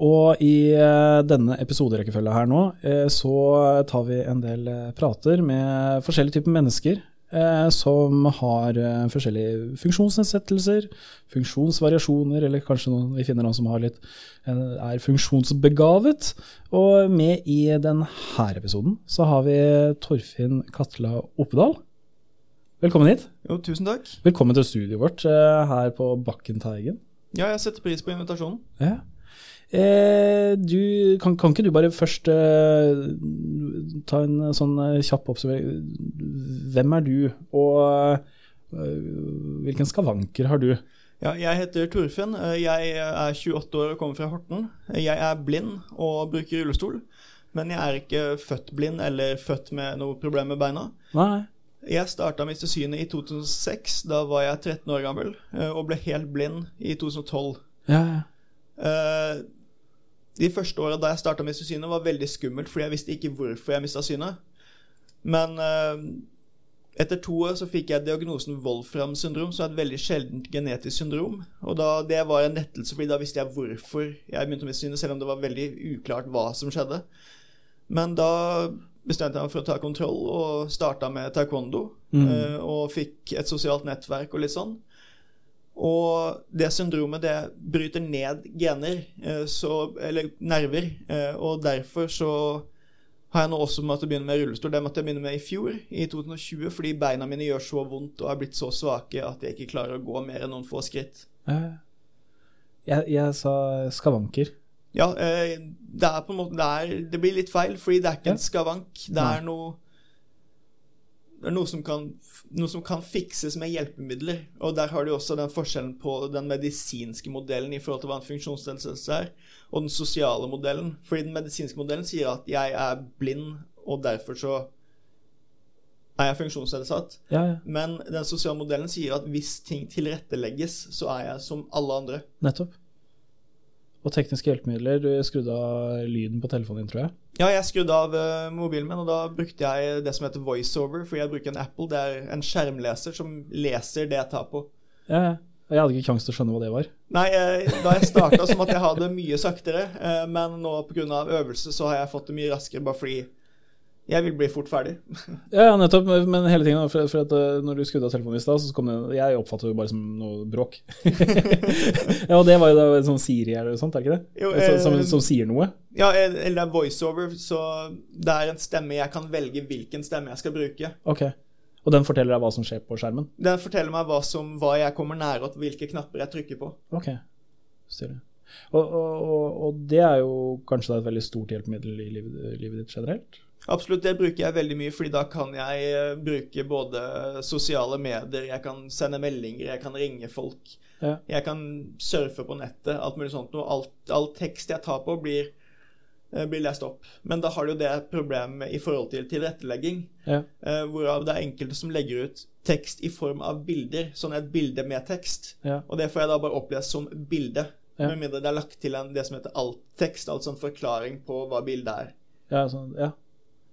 Og i eh, denne episoderekkefølga her nå, eh, så tar vi en del eh, prater med forskjellige typer mennesker som har forskjellige funksjonsnedsettelser, funksjonsvariasjoner, eller kanskje noen, vi finner noen som litt, er funksjonsbegavet. Og med i denne episoden så har vi Torfinn Katla Oppedal. Velkommen hit. Jo, tusen takk. Velkommen til studioet vårt her på Bakken Teigen. Ja, jeg setter pris på invitasjonen. Ja. Eh, du, kan, kan, ikke du bare først eh, ta en sånn eh, kjapp oppsummering. Hvem er du, og eh, hvilken skavanker har du? Ja, jeg heter Torfinn. Eh, jeg er 28 år og kommer fra Horten. Jeg er blind og bruker rullestol. Men jeg er ikke født blind eller født med noe problem med beina. Nei. Jeg starta med synet i 2006. Da var jeg 13 år gammel eh, og ble helt blind i 2012. Ja, ja. De første åra da jeg starta med synet, var veldig skummelt, fordi jeg visste ikke hvorfor jeg mista synet. Men eh, etter to år så fikk jeg diagnosen Wolfram syndrom, som er et veldig sjeldent genetisk syndrom. Og da, det var en lettelse, fordi da visste jeg hvorfor jeg begynte å miste synet, selv om det var veldig uklart hva som skjedde. Men da bestemte jeg meg for å ta kontroll og starta med taekwondo. Mm. Eh, og fikk et sosialt nettverk og litt sånn. Og det syndromet det bryter ned gener, eh, så, eller nerver, eh, og derfor så har jeg nå også måttet begynne med rullestol. Det måtte jeg begynne med i fjor, i 2020, fordi beina mine gjør så vondt og er blitt så svake at jeg ikke klarer å gå mer enn noen få skritt. Jeg, jeg sa skavanker. Ja, eh, det er på en måte det, er, det blir litt feil, fordi det er ikke en skavank. Det er noe er noe som, kan, noe som kan fikses med hjelpemidler. Og der har du også den forskjellen på den medisinske modellen i forhold til hva en funksjonsnedsettelse er, og den sosiale modellen. Fordi den medisinske modellen sier at jeg er blind, og derfor så er jeg funksjonsnedsatt. Ja, ja. Men den sosiale modellen sier at hvis ting tilrettelegges, så er jeg som alle andre. Nettopp. Og tekniske hjelpemidler. Du skrudde av lyden på telefonen din, tror jeg? Ja, jeg skrudde av uh, mobilen min, og da brukte jeg det som heter voiceover. For jeg bruker en Apple. Det er en skjermleser som leser det jeg tar på. Ja, ja. Jeg hadde ikke kjangs til å skjønne hva det var. Nei, eh, da jeg starta, som at jeg hadde mye saktere. Eh, men nå pga. øvelse så har jeg fått det mye raskere, bare fordi jeg vil bli fort ferdig. ja, nettopp. Men hele tiden, for, for at uh, når du skrudde av telefonen i stad, så kom det Jeg oppfattet det bare som noe bråk. ja, Og det var jo da sånn Siri eller noe sånt, er det ikke det? Jo, eh, som, som, sier noe? Ja, eller er voiceover, så det er en stemme jeg kan velge hvilken stemme jeg skal bruke. Ok. Og den forteller deg hva som skjer på skjermen? Den forteller meg hva, som, hva jeg kommer nære, og hvilke knapper jeg trykker på. Ok, Stilig. Og, og, og, og, det er jo kanskje et veldig stort hjelpemiddel i livet, livet ditt generelt? Absolutt, det bruker jeg veldig mye, fordi da kan jeg eh, bruke både sosiale medier, jeg kan sende meldinger, jeg kan ringe folk. Ja. Jeg kan surfe på nettet, alt mulig sånt noe. Alt, all tekst jeg tar på, blir, eh, blir, lest opp. Men da har du det problemet i forhold til tilrettelegging, ja. Eh, hvorav det er enkelte som legger ut tekst i form av bilder, sånn et bilde med tekst. Ja. Og det får jeg da bare opplest som bilde, med mindre det er lagt til en, det som heter alt-tekst, altså en forklaring på hva bildet er. Ja, sånn, ja.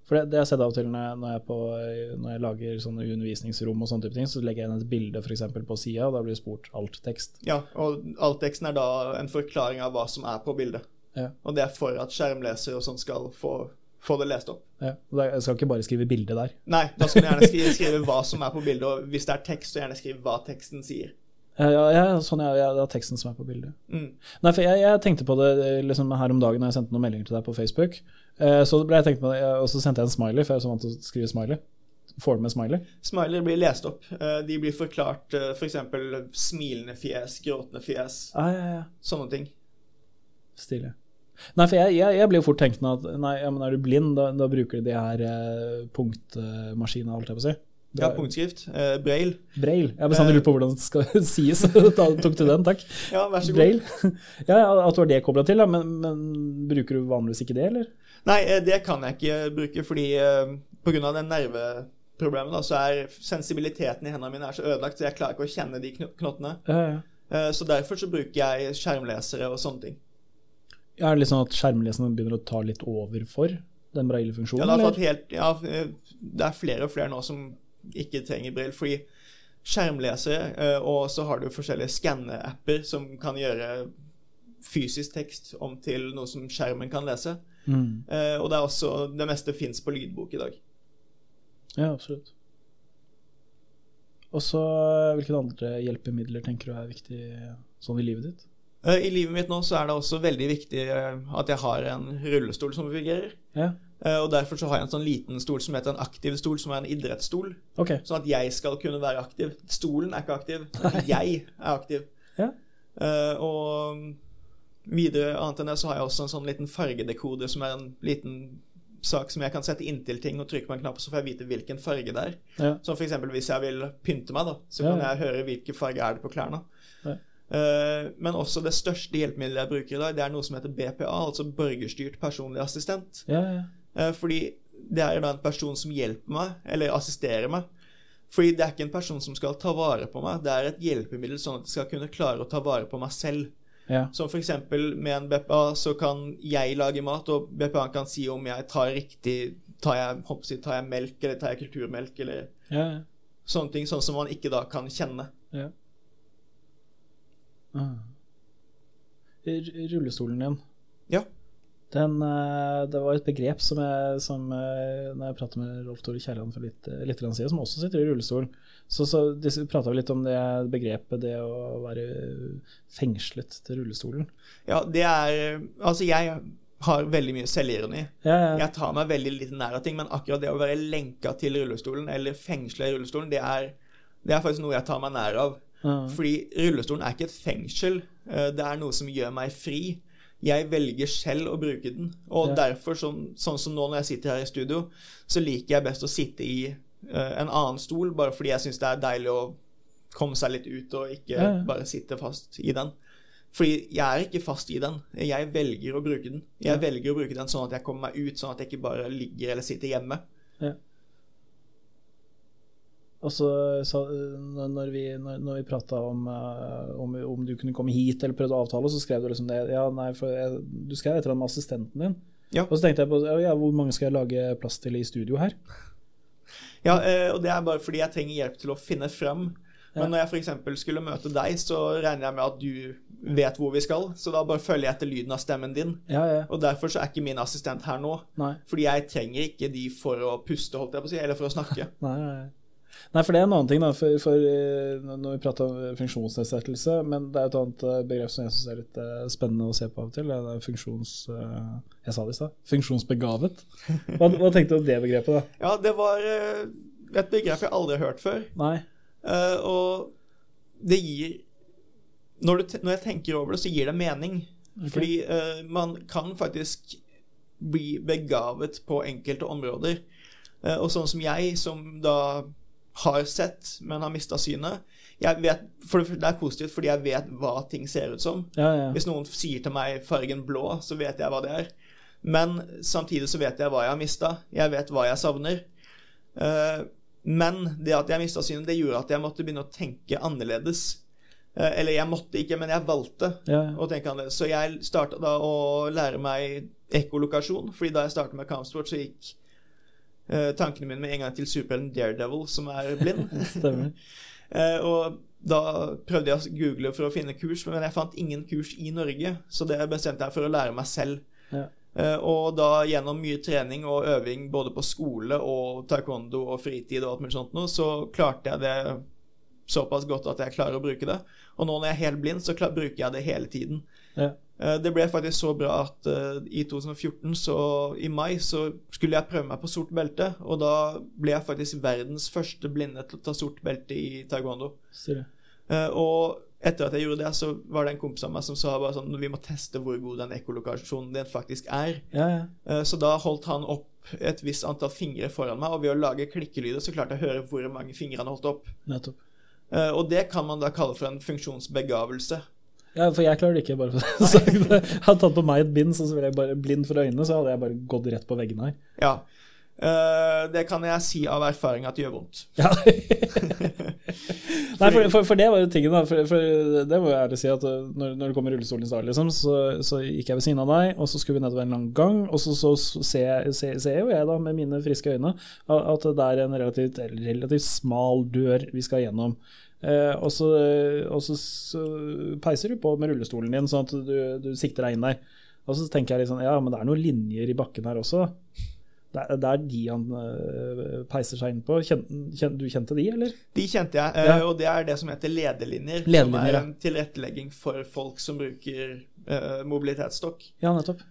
For det, det jeg har sett av og til når jeg, når jeg, på, når jeg lager sånne undervisningsrom, og sånne type ting, så legger jeg inn et bilde for på sida, og da blir det spurt alt-tekst. Ja, og alt-teksten er da en forklaring av hva som er på bildet. Ja. Og det er for at skjermleser og sånn skal få, få, det lest opp. Ja, Jeg skal ikke bare skrive bilde der. Nei, da skal du gjerne skrive, skrive hva som er på bildet, og hvis det er tekst, så gjerne skrive hva teksten sier. Ja, ja, sånn ja, ja, det er teksten som er på bildet. Mm. Nei, for jeg, jeg, tenkte på det liksom, her om dagen da jeg sendte noen meldinger til deg på Facebook. Eh, så ble jeg tenkt på det, og så sendte jeg en smiley, for jeg er så vant til å skrive smiley. Får du med smiley? Smiley blir lest opp. Eh, de blir forklart f.eks. For smilende fjes, gråtende fjes. Ah, ja, ja. Sånne ting. Stilig. Nei, for jeg, jeg, jeg blir jo fort tenkt at nei, ja, men er du blind, da, da bruker du de her punktmaskinene, holdt jeg på å si. Ja, punktskrift. Eh, braille. Braille. Jeg bestandig lurt på hvordan det skal sies. Da tok du den, takk. Ja, vær så god. Braille. Ja, At du har det kobla til, da. Men, men bruker du vanligvis ikke det, eller? Nei, eh, det kan jeg ikke bruke, fordi eh, pga. den nerveproblemet da, så er sensibiliteten i hendene mine er så ødelagt, så jeg klarer ikke å kjenne de kno- knottene. Ja, ja. Eh, Så derfor så bruker jeg skjermlesere og sånne ting. Er det litt sånn at skjermleseren begynner å ta litt over for den braille-funksjonen? Ja, det, har helt, ja, det er flere og flere nå som ikke trenger brill fordi skjermlesere, eh, og så har du forskjellige skanne-apper som kan gjøre fysisk tekst om til noe som skjermen kan lese. Mm. Eh, Og det er også, det meste fins på lydbok i dag. Ja, absolutt. Og så, hvilke andre hjelpemidler tenker du er viktig sånn i livet ditt? Eh, I livet mitt nå så er det også veldig viktig eh, at jeg har en rullestol som fungerer. Ja, Eh, Og derfor så har jeg en sånn liten stol som heter en aktiv stol, som er en idrettsstol. ok. Sånn at jeg skal kunne være aktiv. Stolen er ikke aktiv, jeg er aktiv. Ja. Uh, og videre annet enn det så har jeg også en sånn liten fargedekoder som er en liten sak som jeg kan sette inntil ting og trykke på en knapp, så får jeg vite hvilken farge det er. Ja. Så for eksempel hvis jeg vil pynte meg, da, så kan ja. jeg høre hvilken farge er det på klærne. Ja. Eh, men også det største hjelpemiddelet jeg bruker i dag, det er noe som heter BPA, altså borgerstyrt personlig assistent. Ja, ja. Eh, Fordi det er da en person som hjelper meg, eller assisterer meg. Fordi det er ikke en person som skal ta vare på meg, det er et hjelpemiddel sånn at jeg skal kunne klare å ta vare på meg selv. ja. Som eksempel med en BPA så kan jeg lage mat, og BPA kan si om jeg tar riktig Tar jeg, jeg, tar jeg melk, eller tar jeg kulturmelk, eller ja, ja. sånne ting. Sånn som man ikke da kan kjenne. ja. Ah. Rullestolen din. Ja. Den, eh, det var et begrep som jeg, som, eh, når jeg pratet med Rolf Tore Kjærland for litt, eh, litt siden, som også sitter i rullestol, så, så prata vi litt om det begrepet, det å være fengslet til rullestolen. Ja, det er Altså, jeg har veldig mye selvironi. Ja, ja. Jeg tar meg veldig lite nær av ting, men akkurat det å være lenka til rullestolen, eller fengsla i rullestolen, det er, det er faktisk noe jeg tar meg nær av. Ja. Fordi rullestolen er ikke et fengsel. Det er noe som gjør meg fri. Jeg velger selv å bruke den. Og Ja. derfor, sånn, sånn som nå når jeg sitter her i studio, så liker jeg best å sitte i uh, en annen stol, bare fordi jeg syns det er deilig å komme seg litt ut og ikke Ja, ja. bare sitte fast i den. Fordi jeg er ikke fast i den. Jeg velger å bruke den. Jeg Ja. velger å bruke den sånn at jeg kommer meg ut, sånn at jeg ikke bare ligger eller sitter hjemme. Og så når vi, når, når vi prata om, eh, om, om du kunne komme hit eller prøvde å avtale, så skrev du liksom det Ja, nei, for jeg, du skrev et eller annet med assistenten din. Ja. Og så tenkte jeg på ja, hvor mange skal jeg lage plass til i studio her? Ja, eh, og det er bare fordi jeg trenger hjelp til å finne fram. Men når jeg f.eks. skulle møte deg, så regner jeg med at du vet hvor vi skal. Så da bare følger jeg etter lyden av stemmen din. Ja, ja. Og derfor så er ikke min assistent her nå. Nei. Fordi jeg trenger ikke de for å puste, holdt jeg på å si, eller for å snakke. Nei, nei. Nei, for det er en annen ting, da. For, for eh, når vi prater om funksjonsnedsettelse, men det er et annet eh, begrep som jeg syns er litt eh, spennende å se på av og til. Det er funksjons... eh, Jeg sa det i stad. Funksjonsbegavet. Hva, hva tenkte du om det begrepet, da? Ja, det var eh, et begrep jeg aldri har hørt før. Nei. Eh, og det gir når, du, når jeg tenker over det, så gir det mening. Okay. Fordi uh, man kan faktisk bli begavet på enkelte områder. Uh, og sånn som jeg, som da har sett, men har mista synet jeg vet, for det, er positivt fordi jeg vet hva ting ser ut som. Ja, ja. Hvis noen sier til meg fargen blå, så vet jeg hva det er. Men samtidig så vet jeg hva jeg har mista. Jeg vet hva jeg savner. Eh, men det at jeg mista synet, det gjorde at jeg måtte begynne å tenke annerledes. Eh, eller jeg måtte ikke, men jeg valgte ja. å tenke annerledes. Så jeg starta da å lære meg ekkolokasjon, fordi da jeg starta med kampsport, så gikk eh, tankene mine med en gang til superhelten Daredevil, som er blind. Stemmer. uh, og da prøvde jeg å google for å finne kurs, men jeg fant ingen kurs i Norge, så det bestemte jeg for å lære meg selv. Ja. Uh, og da gjennom mye trening og øving både på skole og taekwondo og fritid og alt mulig sånt noe, så klarte jeg det såpass godt at jeg klarer å bruke det. Og nå når jeg er helt blind, så bruker jeg det hele tiden. Ja. Eh, Det ble faktisk så bra at eh, i 2014, så i mai, så skulle jeg prøve meg på sort belte. Og da ble jeg faktisk verdens første blinde til å ta sort belte i taekwondo. Eh, og etter at jeg gjorde det, så var det en kompis av meg som sa bare sånn Vi må teste hvor god den ekkolokasjonen din faktisk er. Ja, ja. Så da holdt han opp et visst antall fingre foran meg, og ved å lage klikkelyder så klarte jeg å høre hvor mange fingre han holdt opp. Nettopp. Og det kan man da kalle for en funksjonsbegavelse. Ja, for jeg klarer det ikke, bare for å si det. Hadde tatt på meg et bind, så ville jeg bare blind for øynene, så hadde jeg bare gått rett på veggene her. Ja. Uh, Det kan jeg si av erfaring at det gjør vondt. Ja. Nei, for, for, for det var jo tingen, da. For, for det må jeg ærlig si at uh, når, når du kommer i rullestolen i stad, liksom, så, så gikk jeg ved siden av deg, og så skulle vi nedover en lang gang, og så, så, så ser, ser, ser jo jeg da med mine friske øyne at det er en relativt, relativt smal dør vi skal gjennom. Eh, og så, og så, så peiser du på med rullestolen din, sånn at du, du sikter deg inn der. Og så tenker jeg litt sånn, ja, men det er noen linjer i bakken her også. Det er, det er de han uh, peiser seg inn på. Kjen, kjen, du kjente de, eller? De kjente jeg, Ja. og det er det som heter lederlinjer. som er en tilrettelegging for folk som bruker mobilitetsstokk. Ja, nettopp.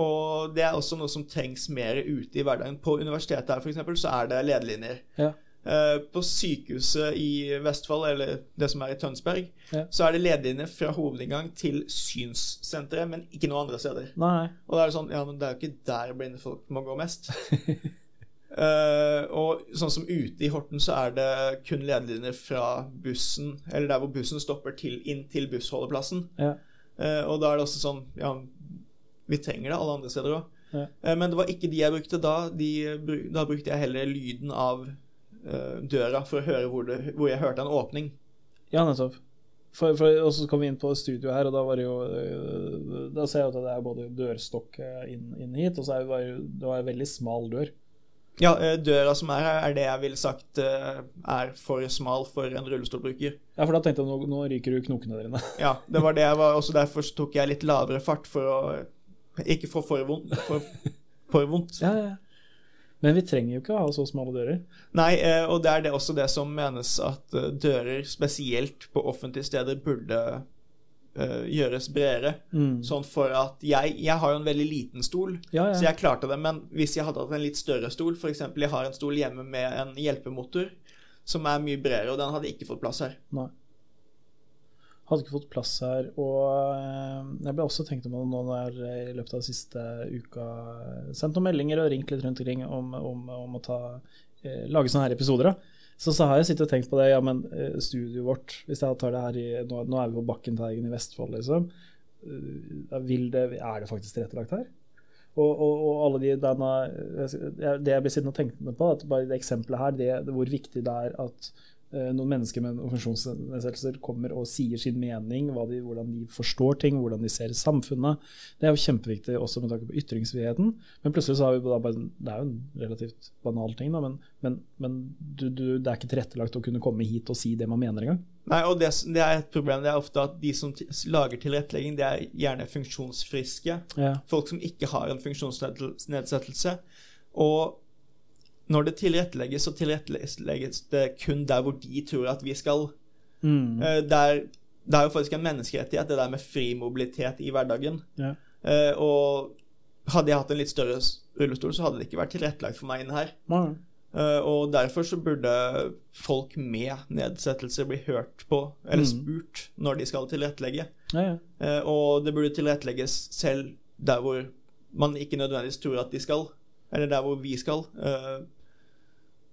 Og det er også noe som trengs mer ute i hverdagen. På universitetet her, for eksempel, så er det lederlinjer. Ja. Eh, på sykehuset i Vestfold, eller det som er i Tønsberg, Ja. så er det lederlinjer fra hovedinngang til synssenteret, men ikke noen andre steder. Nei, Og da er det sånn Ja, men det er jo ikke der blinde folk må gå mest. uh, og sånn som ute i Horten så er det kun lederlinjer fra bussen, eller der hvor bussen stopper, til, inn til bussholdeplassen. ja. Uh, og da er det også sånn Ja, vi trenger det alle andre steder òg. Ja. men det var ikke de jeg brukte da. De, da brukte jeg heller lyden av døra for å høre hvor, det, hvor jeg hørte en åpning. ja nettopp. For, for, og så kom vi inn på studioet her, og da var det jo øh, Da ser jeg at det er både dørstokk øh, inn, inn hit, og så er det, det var en veldig smal dør. Ja, eh, døra som er her, er det jeg ville sagt eh, er for smal for en rullestolbruker. Ja, for da tenkte jeg nå, nå ryker du knokene dine. Ja, det var det jeg var. Også derfor så tok jeg litt lavere fart for å Ikke få for vondt. For, for vondt. Ja, ja. Men vi trenger jo ikke å ha så smale dører. Nei, eh, og det er det også det som menes at eh, dører, spesielt på offentlige steder, burde eh, gjøres bredere. Mm. Sånn for at jeg Jeg har jo en veldig liten stol, Ja, så jeg klarte det. Men hvis jeg hadde hatt en litt større stol, f.eks. jeg har en stol hjemme med en hjelpemotor som er mye bredere, og den hadde ikke fått plass her. Nei. Hadde ikke fått plass her. Og øh, jeg ble også tenkt om det nå når jeg i løpet av siste uka sendt noen meldinger og ringt litt rundt omkring om, om, om å ta, eh, lage sånne her episoder. Så, så har jeg sittet og tenkt på det, ja, men eh, studioet vårt Hvis jeg tar det her i Nå, nå er vi på Bakkenteigen i Vestfold, liksom. Eh, det, er det faktisk tilrettelagt her? Og, og, og alle de denne, Det jeg blir sittende og tenke på, at bare det eksempelet her, det, hvor viktig det er at eh, noen mennesker med funksjonsnedsettelser kommer og sier sin mening, de, hvordan de forstår ting, hvordan de ser samfunnet. Det er jo kjempeviktig også med tanke på ytringsfriheten. Men plutselig så har vi bare Det er jo en relativt banal ting, da, men, men, men du, du, det er ikke tilrettelagt å kunne komme hit og si det man mener engang. Nei, og det, det er et problem. Det er ofte at de som lager tilrettelegging, det er gjerne funksjonsfriske. Ja. folk som ikke har en funksjonsnedsettelse. Og når det tilrettelegges, så tilrettelegges det kun der hvor de tror at vi skal. Mm. Eh, Der, det er jo faktisk en menneskerettighet, det der med fri mobilitet i hverdagen. Ja. Eh, Og hadde jeg hatt en litt større rullestol, så hadde det ikke vært tilrettelagt for meg inne her. Mm. Og derfor så burde folk med nedsettelse bli hørt på, eller Mm. spurt, når de skal tilrettelegge. Ja, ja. Og det burde tilrettelegges selv der hvor man ikke nødvendigvis tror at de skal, eller der hvor vi skal.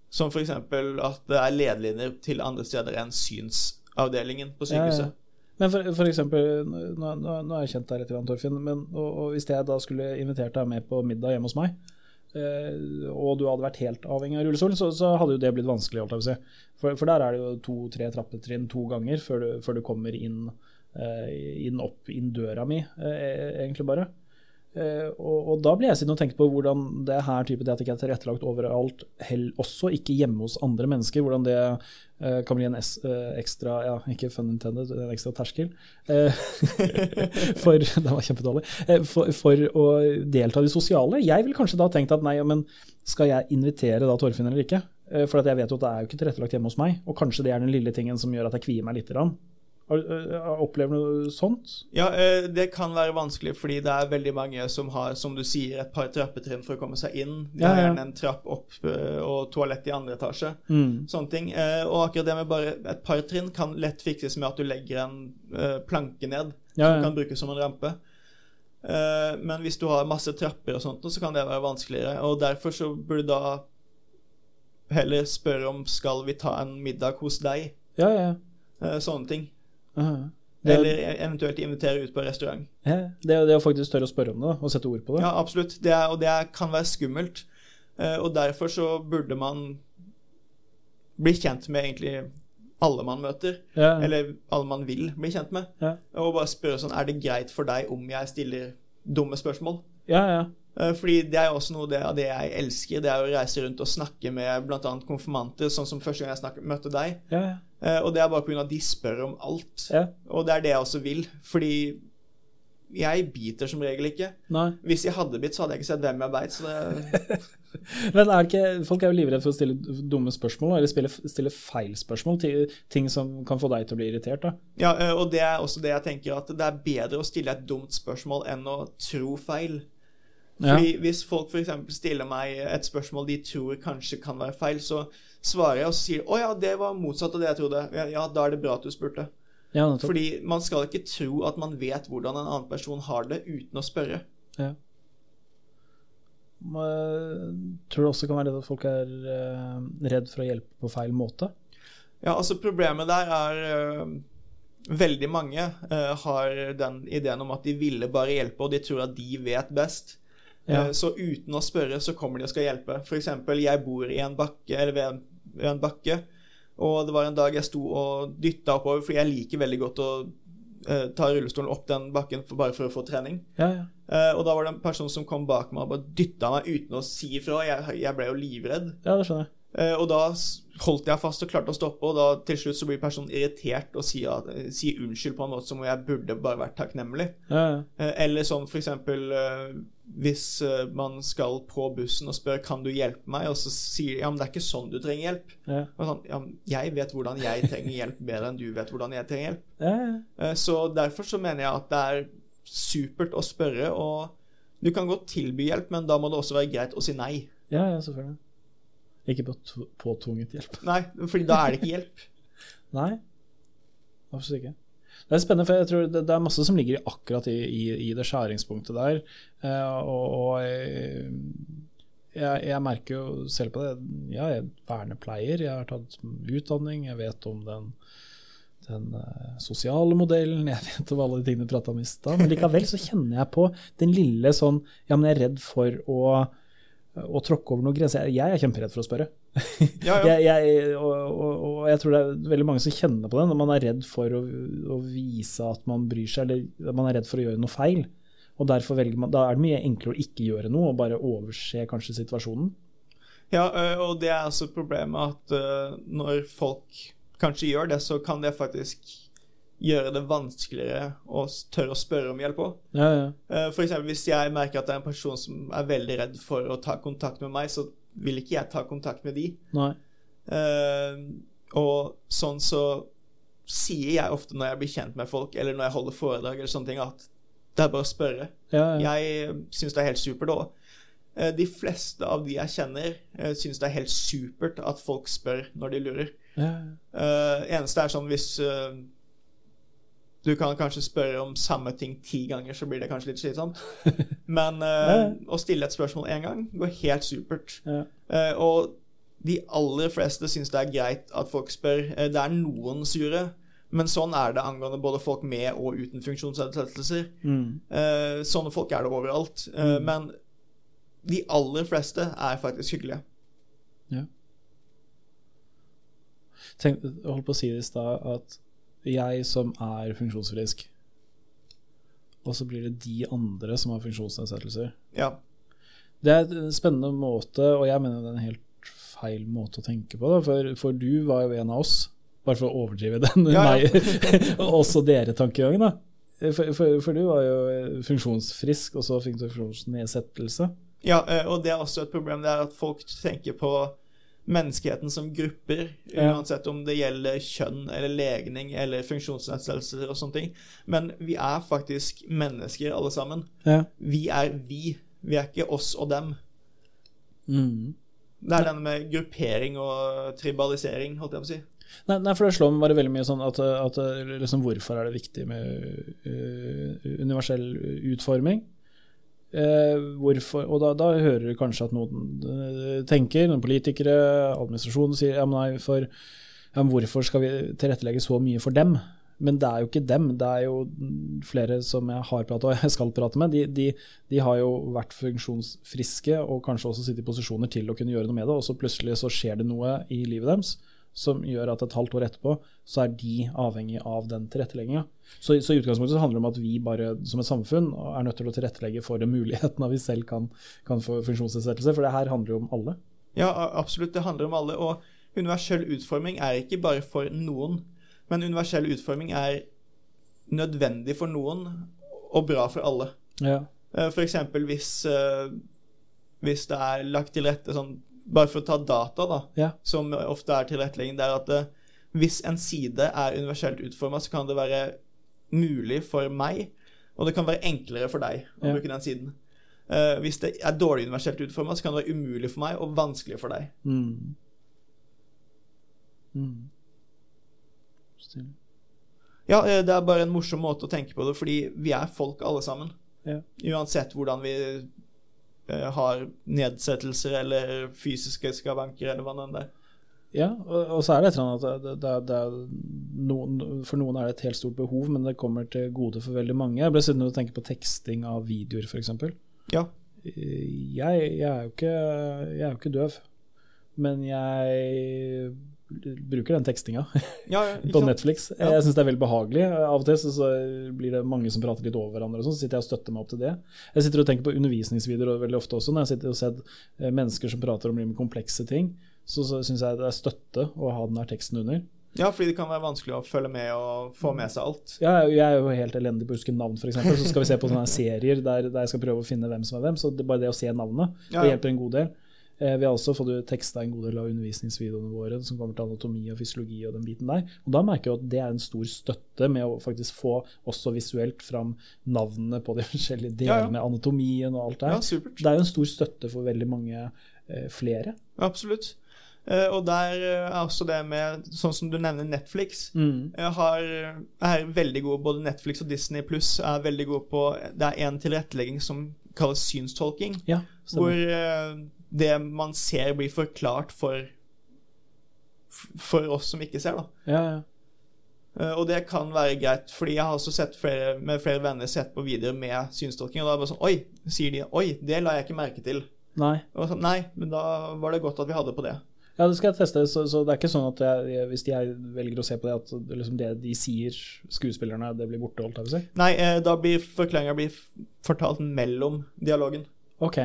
Som f.eks. at det er lederlinjer til andre steder enn synsavdelingen på Ja, ja. sykehuset. Men for, for eksempel, nå, nå, nå har jeg kjent deg litt, Torfinn, men, og, og hvis jeg da skulle invitert deg med på middag hjemme hos meg, eh, og du hadde vært helt avhengig av rullestol, så, så hadde jo det blitt vanskelig. si. For, for der er det jo to-tre trappetrinn to ganger før du, før du kommer inn, eh, inn opp inn døra mi, eh, egentlig bare. Eh, og, og da blir jeg sittende og tenke på hvordan det her type ikke er tilrettelagt overalt, hell, også ikke hjemme hos andre mennesker, hvordan det eh, kan bli en es, eh, ekstra ja, ikke fun intended, en ekstra terskel. Eh, for Det var kjempedårlig. Eh, for, for å delta i det sosiale. Jeg ville kanskje da tenkt at nei, men skal jeg invitere da Torfinn eller ikke? Eh, for jeg vet jo at det er jo ikke tilrettelagt hjemme hos meg, og kanskje det er den lille tingen som gjør at jeg kvier meg litt. Grann. Uh, opplever du sånt? Ja, uh, det kan være vanskelig fordi det er veldig mange som har, som du sier, et par trappetrinn for å komme seg inn. De Ja, har gjerne en trapp opp uh, og toalett i andre etasje. Mm. Sånne ting. Og akkurat det med bare et par trinn kan lett fikses med at du legger en planke ned som ja. kan brukes som en rampe. Men hvis du har masse trapper og sånt, så kan det være vanskeligere. Og derfor så burde du da heller spørre om skal vi ta en middag hos deg. Ja, ja. Sånne ting. Uh, det, Eller eventuelt invitere ut på restaurant. ja, det, det å faktisk tørre å spørre om det, og sette ord på det. Ja, absolutt. Det er, og det kan være skummelt. Eh, og derfor så burde man bli kjent med egentlig alle man møter. Ja, Eller alle man vil bli kjent med. ja, Og bare spørre sånn Er det greit for deg om jeg stiller dumme spørsmål? ja, ja. Eh, fordi det er jo også noe av det jeg elsker. Det er å reise rundt og snakke med bl.a. konfirmanter, sånn som første gang jeg snakket, møtte deg. ja, ja. Eh, og det er bare pga. at de spør om alt. ja. Og det er det jeg også vil. Fordi jeg biter som regel ikke. Nei. Hvis jeg hadde bitt, så hadde jeg ikke sett hvem jeg beit. Det Men er det ikke, folk er jo livredde for å stille dumme spørsmål, eller stille, stille feil spørsmål, til ting som kan få deg til å bli irritert. da. Ja, eh, og det er også det jeg tenker, at det er bedre å stille et dumt spørsmål enn å tro feil. Ja. Fordi Hvis folk f.eks. stiller meg et spørsmål de tror kanskje kan være feil, så svarer jeg og sier å ja, det var motsatt av det jeg trodde. Ja, da er det bra at du spurte. Ja. Fordi man skal ikke tro at man vet hvordan en annen person har det, uten å spørre. Ja. Eh, Tror du også kan være det at folk er eh, redd for å hjelpe på feil måte? Ja, altså Problemet der er øh, Veldig mange øh, har den ideen om at de ville bare hjelpe, og de tror at de vet best. Ja. Eh, så uten å spørre, så kommer de og skal hjelpe. Eksempel, jeg bor i en bakke, eller ved en, ved en bakke, og det var en dag jeg sto og dytta oppover, fordi jeg liker veldig godt å uh, ta rullestolen opp den bakken for, bare for å få trening. Ja, ja. Uh, og da var det en person som kom bak meg og bare dytta meg uten å si ifra. Jeg, jeg ble jo livredd. ja det skjønner jeg. Eh, og da holdt jeg fast og klarte å stoppe, og da til slutt så blir personen irritert og sier, eh, sier unnskyld på en måte som om jeg burde bare vært takknemlig. Ja, ja. Eh, eller sånn for eksempel hvis man skal på bussen og spør kan du hjelpe meg, og så sier de ja, men det er ikke sånn du trenger hjelp. Ja, sånn, ja, jeg vet hvordan jeg trenger hjelp bedre enn du vet hvordan jeg trenger hjelp. ja, ja. Så derfor så mener jeg at det er supert å spørre, og du kan godt tilby hjelp, men da må det også være greit å si nei. ja, ja selvfølgelig. Ikke på påtvunget hjelp. Nei, fordi da er det ikke hjelp. Nei, absolutt ikke. Det er spennende, for jeg tror det, det er masse som ligger akkurat i, i, i det skjæringspunktet der. Eh, og og eh, jeg, jeg merker jo selv på det. Ja, jeg er vernepleier, jeg har tatt utdanning, jeg vet om den, den eh, sosiale modellen, jeg vet om alle de tingene du prata om i stad. Men likevel så kjenner jeg på den lille sånn Ja, men jeg er redd for å, å tråkke over noen grenser. Jeg, er kjemperedd for å spørre. Ja, ja. Jeg, jeg, og, og, og jeg tror det er veldig mange som kjenner på det, når man er redd for å, å vise at man bryr seg, eller man er redd for å gjøre noe feil. Og derfor velger man, Da er det mye enklere å ikke gjøre noe, og bare overse kanskje situasjonen. Ja, og det er altså problemet at når folk kanskje gjør det, så kan det faktisk gjøre det vanskeligere å tørre å spørre om hjelp òg. Ja, ja. For eksempel hvis jeg merker at det er en person som er veldig redd for å ta kontakt med meg, så vil ikke jeg ta kontakt med de. Nei. Uh, og sånn så sier jeg ofte når jeg blir kjent med folk, eller når jeg holder foredrag, eller sånne ting, at det er bare å spørre. Ja, ja. Jeg syns det er helt supert òg. De fleste av de jeg kjenner, uh, syns det er helt supert at folk spør når de lurer. ja. Eneste er sånn hvis eh, du kan kanskje spørre om samme ting ti ganger, så blir det kanskje litt slitsomt. Men uh, Ja. å stille et spørsmål én gang går helt supert. Ja. Uh, og de aller fleste syns det er greit at folk spør. Uh, det er noen sure, men sånn er det angående både folk med og uten funksjonsnedsettelser. Mm. Sånne folk er det overalt. Mm. Men de aller fleste er faktisk hyggelige. Tenk, jeg holdt på å si det i stad, at jeg som er funksjonsfrisk, og så blir det de andre som har funksjonsnedsettelser. Ja. Det er en spennende måte, og jeg mener det er en helt feil måte å tenke på. Da, for, for du var jo en av oss, bare for å overdrive den Ja, ja. og også dere-tankegangen. da. For, for, for du var jo funksjonsfrisk, og så fikk du funksjonsnedsettelse. Ja, eh, og det er også et problem. Det er at folk tenker på menneskeheten som grupper, uansett om det gjelder kjønn eller legning eller funksjonsnedsettelser og sånne ting. Men vi er faktisk mennesker alle sammen. Ja. Vi er vi. Vi er ikke oss og dem. Mm. Det er denne med gruppering og tribalisering, holdt jeg på å si. Nei, nei, for det slår meg bare veldig mye sånn at, at liksom, hvorfor er det viktig med uh, universell utforming? Eh, hvorfor, og da, da hører du kanskje at noen øh, tenker, noen politikere, administrasjonen sier ja, nei, for, ja, hvorfor skal vi tilrettelegge så mye for dem? Men det er jo ikke dem, det er jo flere som jeg har pratet og jeg skal prate med. De, de, de har jo vært funksjonsfriske og kanskje også sittet i posisjoner til å kunne gjøre noe med det, og så plutselig så skjer det noe i livet deres som gjør at et halvt år etterpå så er de avhengig av den tilrettelegginga. Så, så i utgangspunktet så handler det om at vi bare som et samfunn er nødt til å tilrettelegge for den muligheten at vi selv kan, kan få funksjonsnedsettelse, for det her handler jo om alle. Ja, absolutt. Det handler om alle. Og universell utforming er ikke bare for noen, men universell utforming er nødvendig for noen og bra for alle. Ja. F.eks. For eksempel hvis, eh, hvis det er lagt til rette sånn Bare for å ta data, da, Ja. som ofte er tilrettelegging, det er at det, hvis en side er universelt utforma, så kan det være mulig for meg, og det kan være enklere for deg å Ja. bruke den siden. Uh, hvis det er dårlig universelt utforma, så kan det være umulig for meg og vanskelig for deg. Mm. Mm. Stille. Ja, eh, det er bare en morsom måte å tenke på det, fordi vi er folk alle sammen. Ja. Uansett hvordan vi eh, har nedsettelser eller fysiske skavanker eller hva det enn er. Ja, og, og så er det et eller annet at det, det, det er noen, For noen er det et helt stort behov, men det kommer til gode for veldig mange. Jeg ble sittende og tenke på teksting av videoer, f.eks. Ja. Jeg, jeg, er jo ikke, jeg er jo ikke døv, men jeg bruker den tekstinga Ja, ja, på? Netflix. Ja. Jeg syns det er veldig behagelig. Av og til så, blir det mange som prater litt over hverandre, og sånn, så sitter jeg og støtter meg opp til det. Jeg sitter og tenker på undervisningsvideoer veldig ofte også, når jeg sitter og ser eh, mennesker som prater om komplekse ting. Så, så syns jeg det er støtte å ha den der teksten under. Ja, fordi det kan være vanskelig å følge med og få med seg alt. Er jo- jeg er jo helt elendig på å huske navn, f.eks. Så skal vi se på sånne serier der, der jeg skal prøve å finne hvem som er hvem. Så det, bare det å se navnet Ja, det ja. hjelper en god del. Eh, vi har også fått teksta en god del av undervisningsvideoene våre som kommer til anatomi og fysiologi og den biten der. Og da merker jeg at det er en stor støtte med å faktisk få også visuelt fram navnene på de forskjellige Ja, ja. delene, anatomien og alt det her. Ja, Det er jo en stor støtte for veldig mange eh, flere. Absolutt. Uh, og der eh, er også det med, sånn som du nevner Netflix, Mm. har, er veldig gode, både Netflix og Disney Pluss er veldig gode på Det er en tilrettelegging som kalles synstolking, Ja, hvor stemmer. Det man ser, blir forklart for for oss som ikke ser, da. Ja, ja. Eh, Og det kan være greit, fordi jeg har også sett flere, med flere venner sett på videoer med synstolking, og da er det bare sånn Oi, sier de. Oi, det la jeg ikke merke til. Nei. Og så, Nei, men da var det godt at vi hadde på det. Ja, det skal jeg teste. Så, så det er ikke sånn at jeg, hvis jeg velger å se på det, at det, liksom det de sier, skuespillerne, det blir borte, holdt jeg på å si? Nei, eh, da blir forklaringa fortalt mellom dialogen. Ok.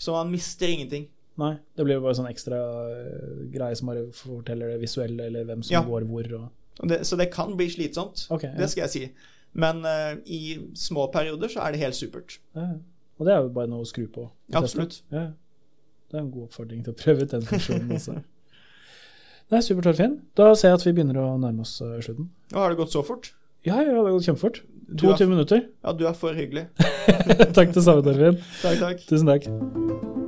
Så man mister ingenting. Nei, det blir jo bare sånn ekstra eh, greie som bare forteller det visuelle, eller hvem som Ja. går hvor. Og... Det, så det kan bli slitsomt. Ok, ja. Det skal jeg si. Men uh, i små perioder så er det helt supert. Ja. Og det er jo bare noe å skru på. Absolutt. Det er en god oppfordring til å prøve ut den funksjonen også. Nei, supert, Torfinn. Da ser jeg at vi begynner å nærme oss eh, slutten. Og har det gått så fort? Ja, ja, det har gått kjempefort. Du er- 22 minutter. Ja, du er for hyggelig. takk det samme, Torfinn. Takk, takk. Tusen takk.